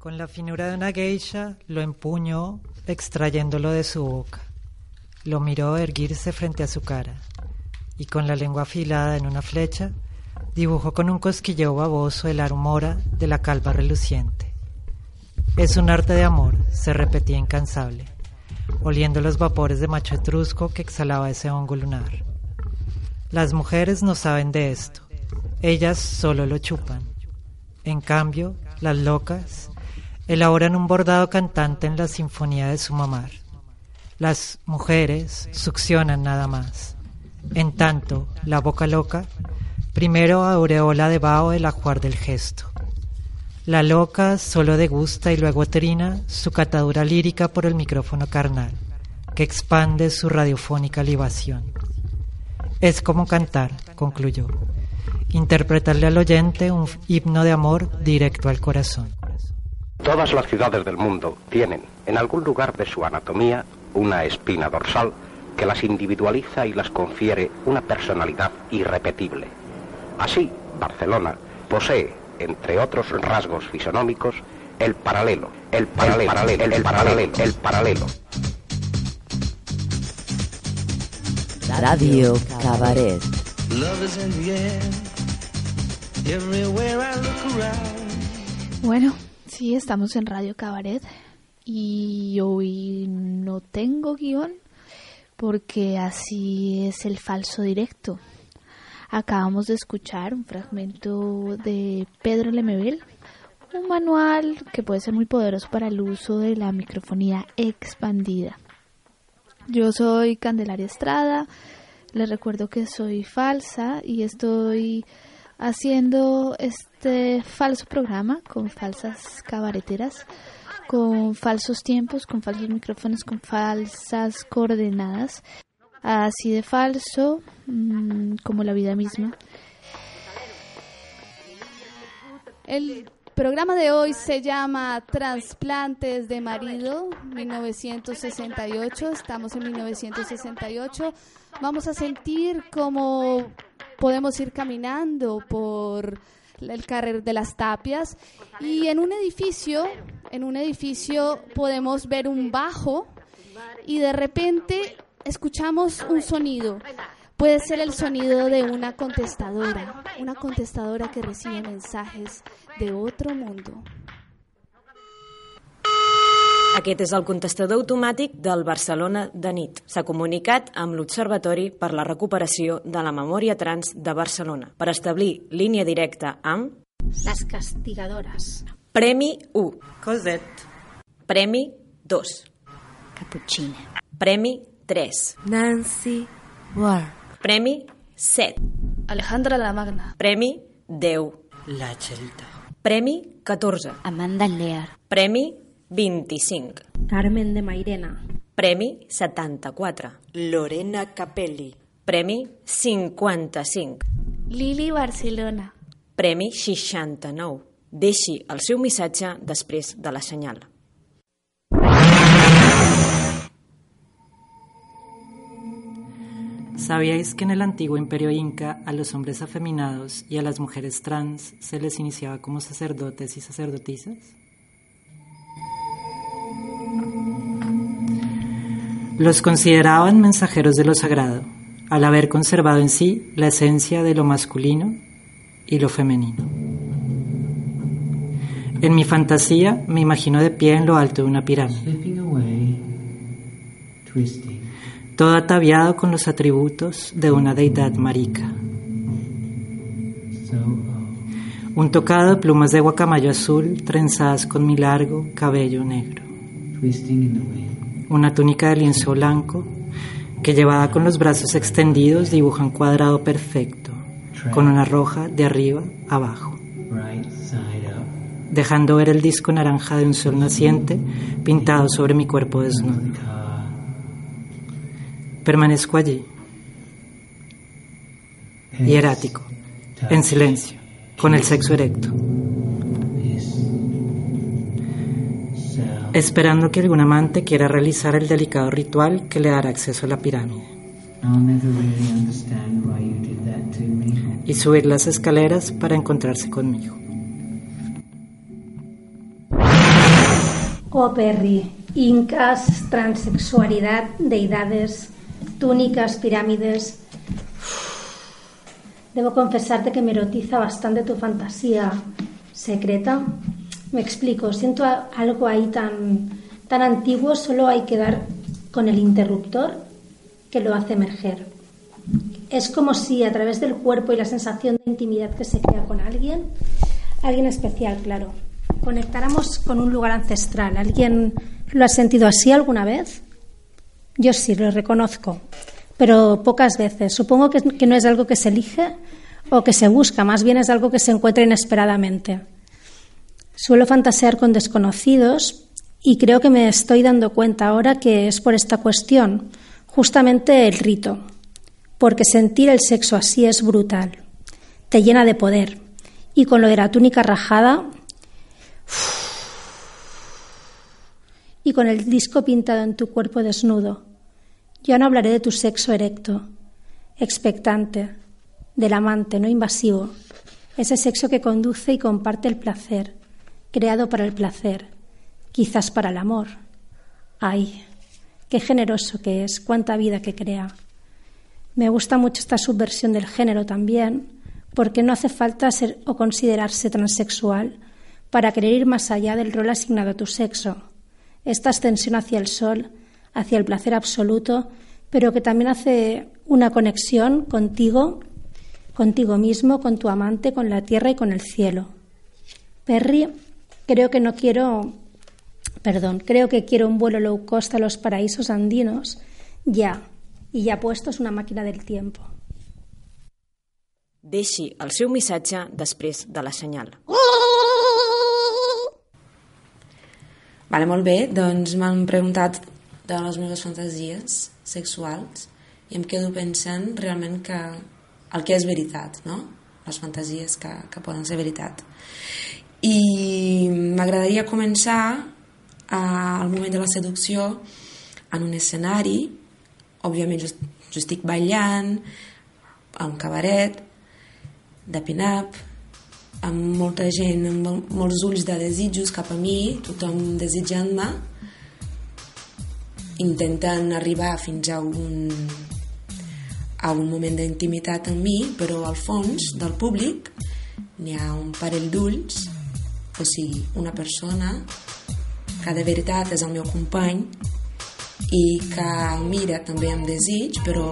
Con la finura de una geisha lo empuñó, extrayéndolo de su boca. Lo miró erguirse frente a su cara y con la lengua afilada en una flecha dibujó con un cosquilleo baboso el armora de la calva reluciente. Es un arte de amor, se repetía incansable, oliendo los vapores de macho etrusco que exhalaba ese hongo lunar. Las mujeres no saben de esto, ellas solo lo chupan. En cambio, las locas elaboran un bordado cantante en la sinfonía de su mamar. Las mujeres succionan nada más. En tanto, la boca loca primero aureola debajo del ajuar del gesto. La loca solo degusta y luego trina su catadura lírica por el micrófono carnal, que expande su radiofónica libación. Es como cantar, concluyó, interpretarle al oyente un himno de amor directo al corazón. Todas las ciudades del mundo tienen, en algún lugar de su anatomía, una espina dorsal que las individualiza y las confiere una personalidad irrepetible. Así, Barcelona posee, entre otros rasgos fisonómicos, el paralelo, el paralelo, el paralelo, el paralelo, el paralelo. Radio Cabaret. Bueno, sí, estamos en Radio Cabaret y hoy no tengo guion porque así es el falso directo. Acabamos de escuchar un fragmento de Pedro Lemebel, un manual que puede ser muy poderoso para el uso de la microfonía expandida. Yo soy Candelaria Estrada, les recuerdo que soy falsa y estoy haciendo este falso programa con falsas cabareteras con falsos tiempos, con falsos micrófonos, con falsas coordenadas, así de falso mmm, como la vida misma. El programa de hoy se llama Transplantes de Marido 1968. Estamos en 1968. Vamos a sentir cómo podemos ir caminando por el carrer de las tapias y en un edificio en un edificio podemos ver un bajo y de repente escuchamos un sonido. Puede ser el sonido de una contestadora una contestadora que recibe mensajes de otro mundo Aquest és el contestador automàtic del Barcelona de nit. S'ha comunicat amb l'Observatori per la recuperació de la memòria trans de Barcelona per establir línia directa amb... Les castigadores. Premi 1. Cosette. Premi 2. Cappuccina. Premi 3. Nancy Ward. Premi 7. Alejandra la Magna Premi 10. La Chelta. Premi 14. Amanda Lear. Premi 25. Carmen de Mairena. Premi 74. Lorena Capelli. Premi 55. Lili Barcelona Premi 69. Deixi el seu missatge després de la senyal. ¿Sabíais que en el antiguo imperio inca a los hombres afeminados y a las mujeres trans se les iniciaba como sacerdotes y sacerdotisas? Los consideraban mensajeros de lo sagrado, al haber conservado en sí la esencia de lo masculino y lo femenino. En mi fantasía me imagino de pie en lo alto de una pirámide, todo ataviado con los atributos de una deidad marica. Un tocado de plumas de guacamayo azul trenzadas con mi largo cabello negro. Una túnica de lienzo blanco que llevada con los brazos extendidos dibuja un cuadrado perfecto, con una roja de arriba abajo, dejando ver el disco naranja de un sol naciente pintado sobre mi cuerpo desnudo. Permanezco allí, hierático, en silencio, con el sexo erecto, esperando que algún amante quiera realizar el delicado ritual que le dará acceso a la pirámide. Y subir las escaleras para encontrarse conmigo. Oh, Perry, incas, transexualidad, deidades, túnicas, pirámides. Debo confesarte que me erotiza bastante tu fantasía secreta. Me explico, siento algo ahí tan, tan antiguo, solo hay que dar con el interruptor que lo hace emerger. Es como si a través del cuerpo y la sensación de intimidad que se crea con alguien, alguien especial, claro, conectáramos con un lugar ancestral. ¿Alguien lo ha sentido así alguna vez? Yo sí, lo reconozco, pero pocas veces. Supongo que, que no es algo que se elige o que se busca, más bien es algo que se encuentra inesperadamente. Suelo fantasear con desconocidos y creo que me estoy dando cuenta ahora que es por esta cuestión, justamente el rito, porque sentir el sexo así es brutal, te llena de poder. Y con lo de la túnica rajada y con el disco pintado en tu cuerpo desnudo, yo no hablaré de tu sexo erecto, expectante, del amante no invasivo, ese sexo que conduce y comparte el placer, creado para el placer, quizás para el amor. Ay, qué generoso que es, cuánta vida que crea. Me gusta mucho esta subversión del género también, porque no hace falta ser o considerarse transexual para querer ir más allá del rol asignado a tu sexo. Esta ascensión hacia el sol, hacia el placer absoluto, pero que también hace una conexión contigo, contigo mismo, con tu amante, con la tierra y con el cielo. Perry, creo que no quiero, perdón, creo que quiero un vuelo low cost a los paraísos andinos, ya, y ya puesto es una máquina del tiempo. Deixi el seu missatge després de la senyal. Vale, molt bé, doncs m'han preguntat de les meves fantasies sexuals i em quedo pensant realment que el que és veritat, no? Les fantasies que, que poden ser veritat. I m'agradaria començar eh, al moment de la seducció en un escenari, òbviament jo, jo estic ballant a un cabaret de pin-up, amb molta gent, amb mol- molts ulls de desitjos cap a mi, tothom desitjant-me, intentant arribar fins a un, a un moment d'intimitat amb mi, però al fons del públic n'hi ha un parell d'ulls, o sigui, una persona que de veritat és el meu company i que el mira també amb desig, però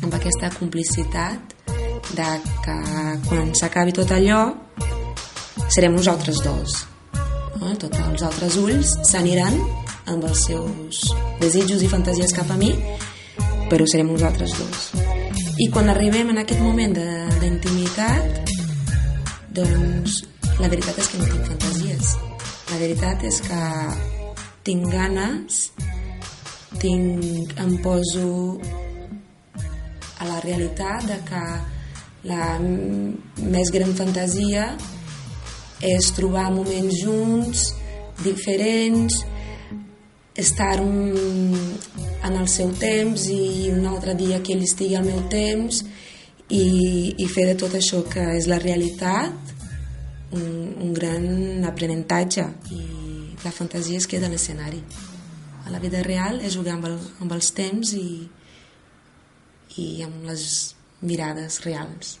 amb aquesta complicitat de que quan s'acabi tot allò serem nosaltres dos. No? Tots els altres ulls s'aniran amb els seus desitjos i fantasies cap a mi, però serem nosaltres dos. I quan arribem en aquest moment d'intimitat, doncs la veritat és que no tinc fantasies. La veritat és que tinc ganes, tinc, em poso a la realitat de que la més gran fantasia és trobar moments junts, diferents, estar mm, en el seu temps i un altre dia que ell estigui al meu temps i, i fer de tot això que és la realitat un, un gran aprenentatge i la fantasia es queda a l'escenari. A la vida real és jugar amb, el, amb els temps i, i amb les mirades reals.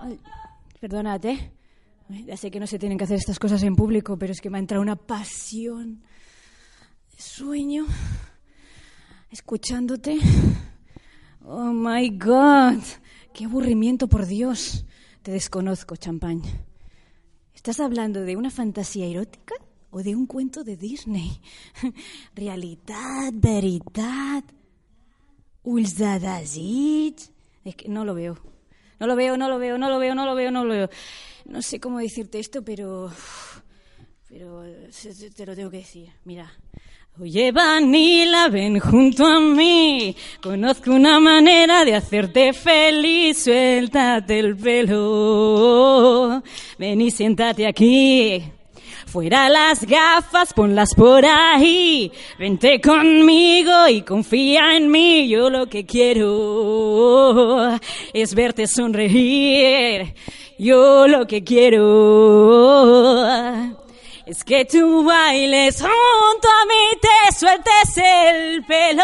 Ay, Perdonad, ¿eh? Ya sé que no se tienen que hacer estas cosas en público, pero es que me ha entrado una pasión de sueño escuchándote. Oh my God, qué aburrimiento, por Dios. Te desconozco, champán. ¿Estás hablando de una fantasía erótica o de un cuento de Disney? Realidad, veridad, desig... Es que no lo veo. No lo veo, no lo veo, no lo veo, no lo veo, no lo veo. No sé cómo decirte esto, pero... Pero eh, te lo tengo que decir. Mira. Oye, Vanilla, ven junto a mí. Conozco una manera de hacerte feliz. Suéltate el pelo. Ven y siéntate aquí. Fuera las gafas, ponlas por ahí. Vente conmigo y confía en mí. Yo lo que quiero es verte sonreír. Yo lo que quiero es que tú bailes junto a mí, te sueltes el pelo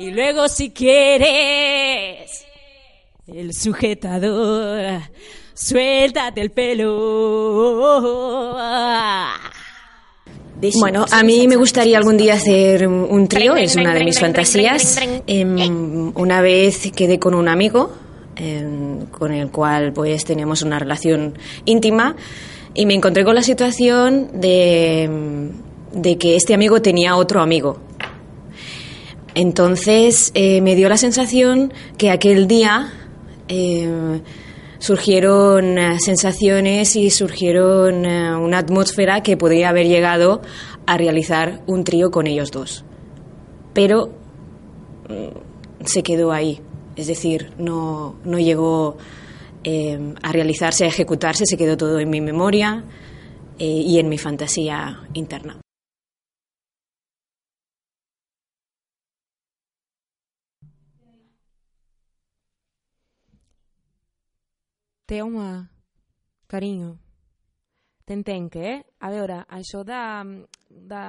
y luego si quieres el sujetador, suéltate el pelo. Bueno, a mí me gustaría algún día hacer un trío, es una de mis fantasías. Em, una vez quedé con un amigo em, con el cual pues teníamos una relación íntima y me encontré con la situación de, de que este amigo tenía otro amigo. Entonces eh, me dio la sensación que aquel día eh, surgieron eh, sensaciones y surgieron una atmósfera que podría haber llegado a realizar un trío con ellos dos. Pero mm, se quedó ahí, es decir, no, no llegó eh, a realizarse, a ejecutarse, se quedó todo en mi memoria eh, y en mi fantasía interna. Teu-me, carinyo, t'entenc, eh? A veure, això de, de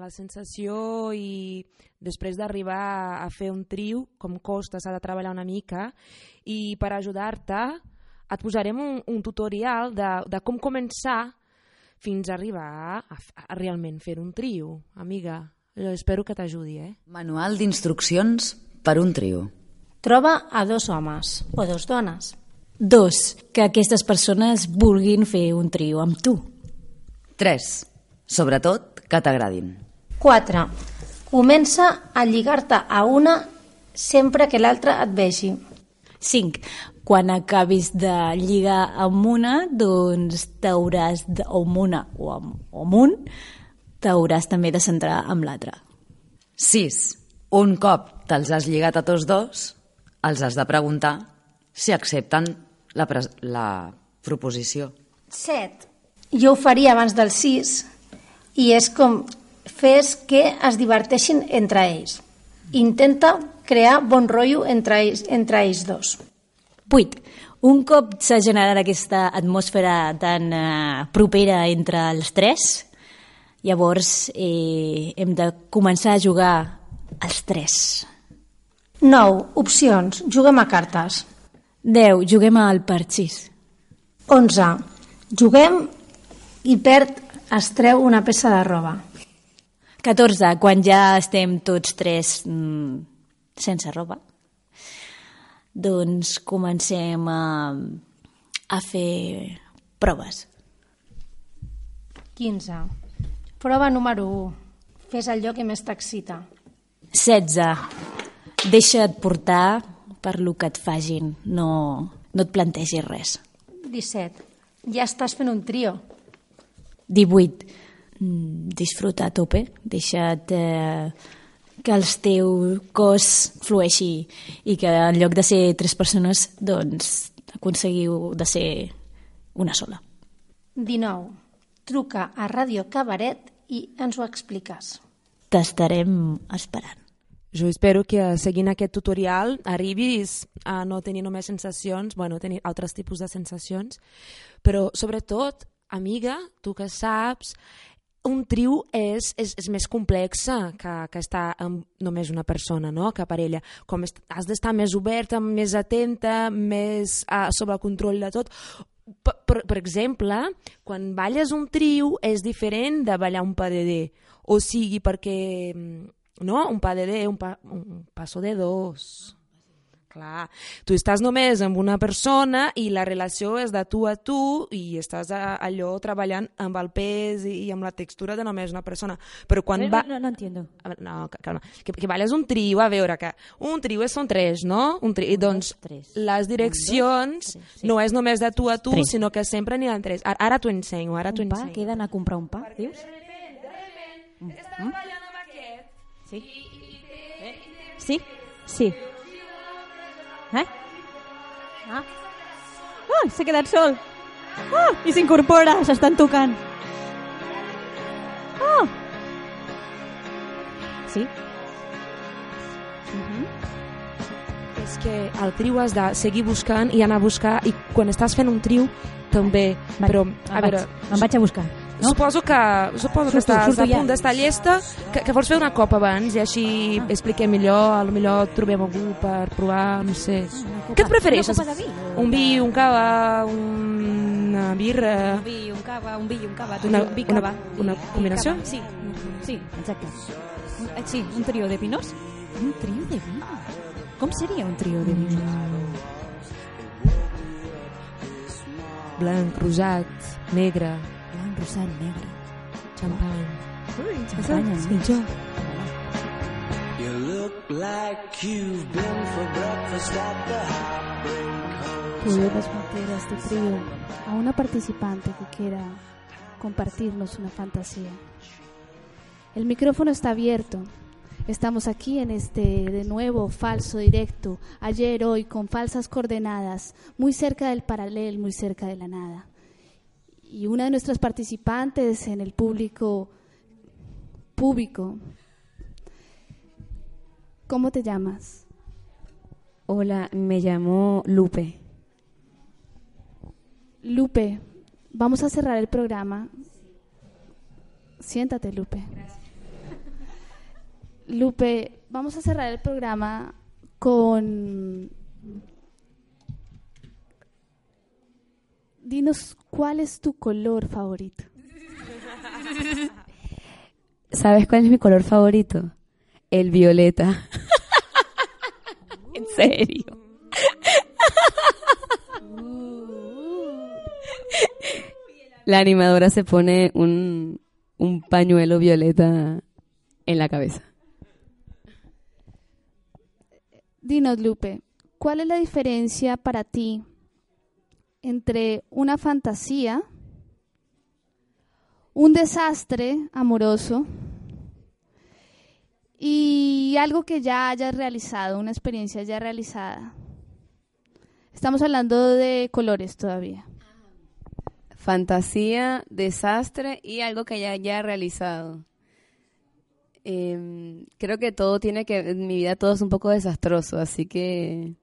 la sensació i després d'arribar a fer un trio, com costa, s'ha de treballar una mica, i per ajudar-te et posarem un, un tutorial de, de com començar fins a arribar a, a realment fer un trio, amiga. Jo espero que t'ajudi, eh? Manual d'instruccions per un trio. Troba a dos homes o dos dones. Dos, que aquestes persones vulguin fer un trio amb tu. 3. Sobretot que t'agradin. 4. Comença a lligar-te a una sempre que l'altra et vegi. 5. Quan acabis de lligar amb una, doncs t'hauràs, de, o amb una o amb, o amb un, t'hauràs també de centrar amb l'altra. 6. Un cop te'ls has lligat a tots dos, els has de preguntar si accepten la, la proposició. 7. Jo ho faria abans del 6 i és com fes que es diverteixin entre ells. Intenta crear bon rotllo entre ells, entre ells dos. 8. Un cop s'ha generat aquesta atmosfera tan eh, propera entre els tres, llavors eh, hem de començar a jugar els tres. 9. Opcions. Juguem a cartes. 10. Juguem al parxís. 11. Juguem i perd es treu una peça de roba. 14. Quan ja estem tots tres mm, sense roba, doncs comencem a, a fer proves. 15. Prova número 1. Fes allò que més t'excita. 16. Deixa't portar per lo que et fagin, no, no et plantegis res. 17. Ja estàs fent un trio. 18. Mm, Disfruta a tope, deixa't eh, que el teu cos flueixi i que en lloc de ser tres persones, doncs aconseguiu de ser una sola. 19. Truca a Ràdio Cabaret i ens ho expliques. T'estarem esperant. Jo espero que seguint aquest tutorial arribis a no tenir només sensacions, bueno, tenir altres tipus de sensacions, però sobretot, amiga, tu que saps, un trio és, és, és més complexa que, que estar amb només una persona, no? que parella. Com est has d'estar més oberta, més atenta, més uh, sobre el control de tot. Per, per, per exemple, quan balles un trio és diferent de ballar un PDD, o sigui perquè mm, no? un 10, un, pa, un passo de dos. Clar, tu estàs només amb una persona i la relació és de tu a tu i estàs a, allò treballant amb el pes i, i amb la textura de només una persona. Però quan No, va... no, no entiendo. No, ca- calma. Que, que balles un trio, a veure, que un trio són tres, no? Un trio, doncs, tres. les direccions tres, sí. no és només de tu a tu, Tres. sinó que sempre n'hi ha tres. Ara, ara t'ho ensenyo, ara t'ho Un pa? ensenyo. Que he d'anar a comprar un pa, dius? Estàs ballant amb aquest Sí. Sí? Sí. Eh? Ah. Oh, s'ha quedat sol. Oh, i s'incorpora, s'estan tocant. Oh! Sí? És que el trio has de seguir buscant i anar a buscar i quan estàs fent un trio també, Vale, però a veure, vaig, vaig a buscar. No? Suposo que, suposo que estàs surto a ja. punt d'estar llesta, que, que vols fer una copa abans i així Ah. expliquem millor, a lo millor trobem algú per provar, no sé. Què et prefereixes? Una copa de vi? Un vi, un cava, una birra... Un vi, un cava, un vi un cava. Una- dius vi, una- cava. una vi, combinació? cava. Sí, sí, exacte. Un- eh, Sí, un trio de pinos. Un trio de vino. Com seria un trio de rosat, negre, Blanc, rosat, negre. Xampany. Xampanya, És no? pitjor. You look like you've been for breakfast at the Heartbreak meter a este trío a una participante que quiera compartirnos una fantasía. El micrófono está abierto. Estamos aquí en este de nuevo falso directo, ayer, hoy, con falsas coordenadas, muy cerca del paralelo, muy cerca de la nada. Y una de nuestras participantes en el público público. ¿Cómo te llamas? Hola, me llamo Lupe. Lupe, vamos a cerrar el programa. Siéntate, Lupe. Lupe, vamos a cerrar el programa con... Dinos, ¿cuál es tu color favorito? ¿Sabes cuál es mi color favorito? El violeta. en serio. La animadora se pone un, un pañuelo violeta en la cabeza. Dinos, Lupe, ¿cuál es la diferencia para ti entre una fantasía, un desastre amoroso y algo que ya hayas realizado, una experiencia ya realizada? Estamos hablando de colores todavía. Fantasía, desastre y algo que ya haya realizado. Em, creo que todo tiene que, en mi vida todo es un poco desastroso, así que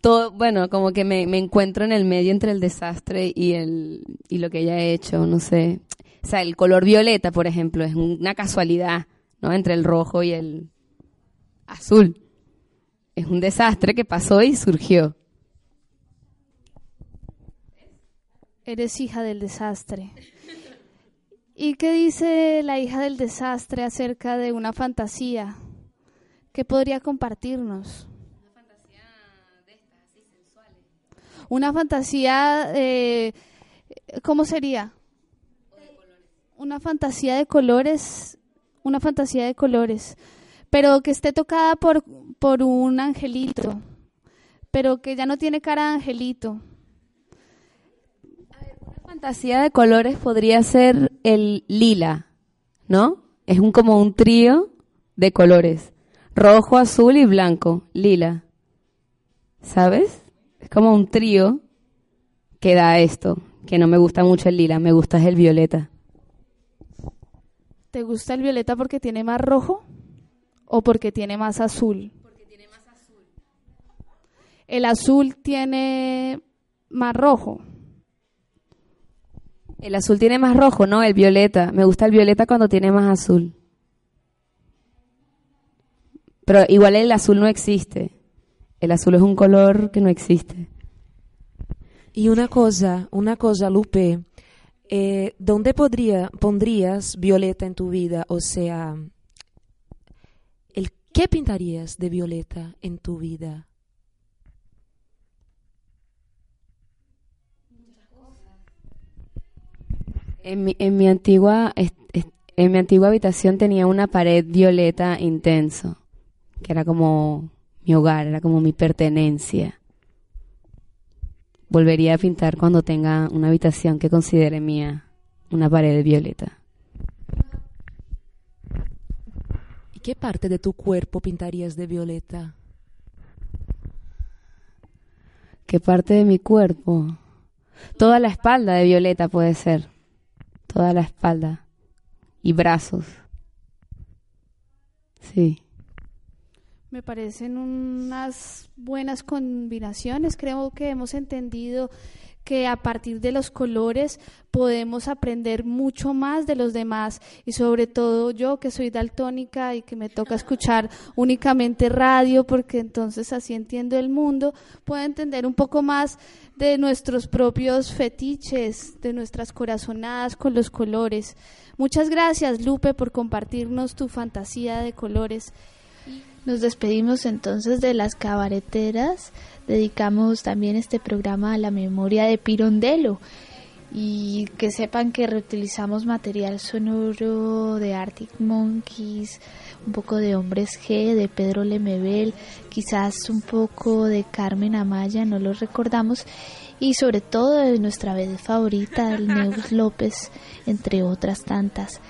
todo, bueno, como que me, me encuentro en el medio entre el desastre y el y lo que ya he hecho, no sé. O sea, el color violeta, por ejemplo, es una casualidad, ¿no? Entre el rojo y el azul. Es un desastre que pasó y surgió. Eres hija del desastre. ¿Y qué dice la hija del desastre acerca de una fantasía? ¿Qué podría compartirnos? Una fantasía, eh, ¿cómo sería? Una fantasía de colores, una fantasía de colores, pero que esté tocada por, por un angelito, pero que ya no tiene cara de angelito. fantasía de colores podría ser el lila, ¿no? Es un como un trío de colores. Rojo, azul y blanco, lila. ¿Sabes? Es como un trío que da esto, que no me gusta mucho el lila, me gusta es el violeta. ¿Te gusta el violeta porque tiene más rojo o porque tiene más azul? Porque tiene más azul. El azul tiene más rojo. El azul tiene más rojo, ¿no? El violeta. Me gusta el violeta cuando tiene más azul. Pero igual el azul no existe. El azul es un color que no existe. Y una cosa, una cosa, Lupe, eh, ¿dónde podría, pondrías Violeta en tu vida? O sea, el, ¿qué pintarías de Violeta en tu vida? En mi, en mi antigua en mi antigua habitación tenía una pared violeta intenso, que era como mi hogar, era como mi pertenencia. Volvería a pintar cuando tenga una habitación que considere mía, una pared violeta. ¿Y qué parte de tu cuerpo pintarías de Violeta? ¿Qué parte de mi cuerpo? Toda la espalda de violeta puede ser. Toda la espalda. y brazos. Sí. Me parecen unas buenas combinaciones. Creo que hemos entendido que a partir de los colores podemos aprender mucho más de los demás y sobre todo yo que soy daltónica y que me toca escuchar únicamente radio porque entonces así entiendo el mundo, puedo entender un poco más de nuestros propios fetiches, de nuestras corazonadas con los colores. Muchas gracias Lupe por compartirnos tu fantasía de colores. Nos despedimos entonces de las cabareteras. Dedicamos también este programa a la memoria de Pirondello y que sepan que reutilizamos material sonoro de Arctic Monkeys, un poco de Hombres G, de Pedro Lemebel, quizás un poco de Carmen Amaya, no lo recordamos, y sobre todo de nuestra vez favorita, el Neus López, entre otras tantas.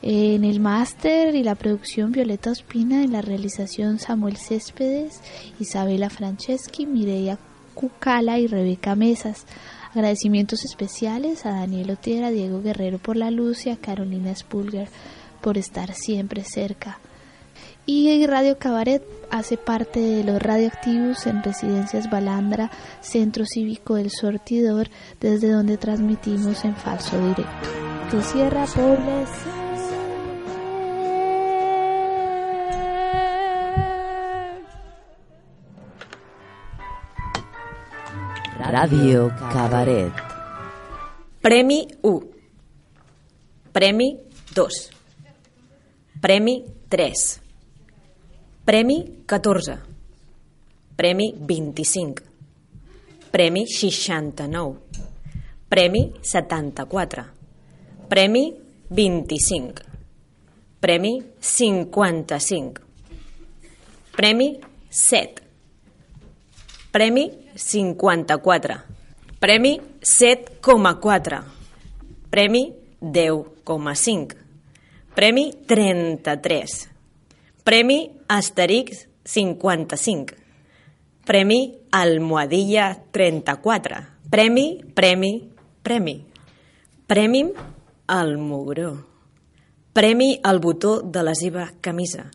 En el máster y la producción Violeta Ospina, en la realización Samuel Céspedes, Isabela Franceschi, Mireia Cucala y Rebeca Mesas. Agradecimientos especiales a Daniel Otiera, Diego Guerrero por la luz y a Carolina Spulger por estar siempre cerca. Y Radio Cabaret hace parte de los radioactivos en Residencias Balandra, Centro Cívico del Sortidor, desde donde transmitimos en falso directo. Que cierra población. Ràdio Cabaret. Premi 1. Premi 2. Premi 3. Premi 14. Premi 25. Premi 69. Premi 74. Premi 25. Premi 55. Premi 7. Premi 54. Premi 7,4. Premi 10,5. Premi 33. Premi Asterix 55. Premi Almohadilla 34. Premi, premi, premi. Premi al mugró. Premi al botó de la seva camisa.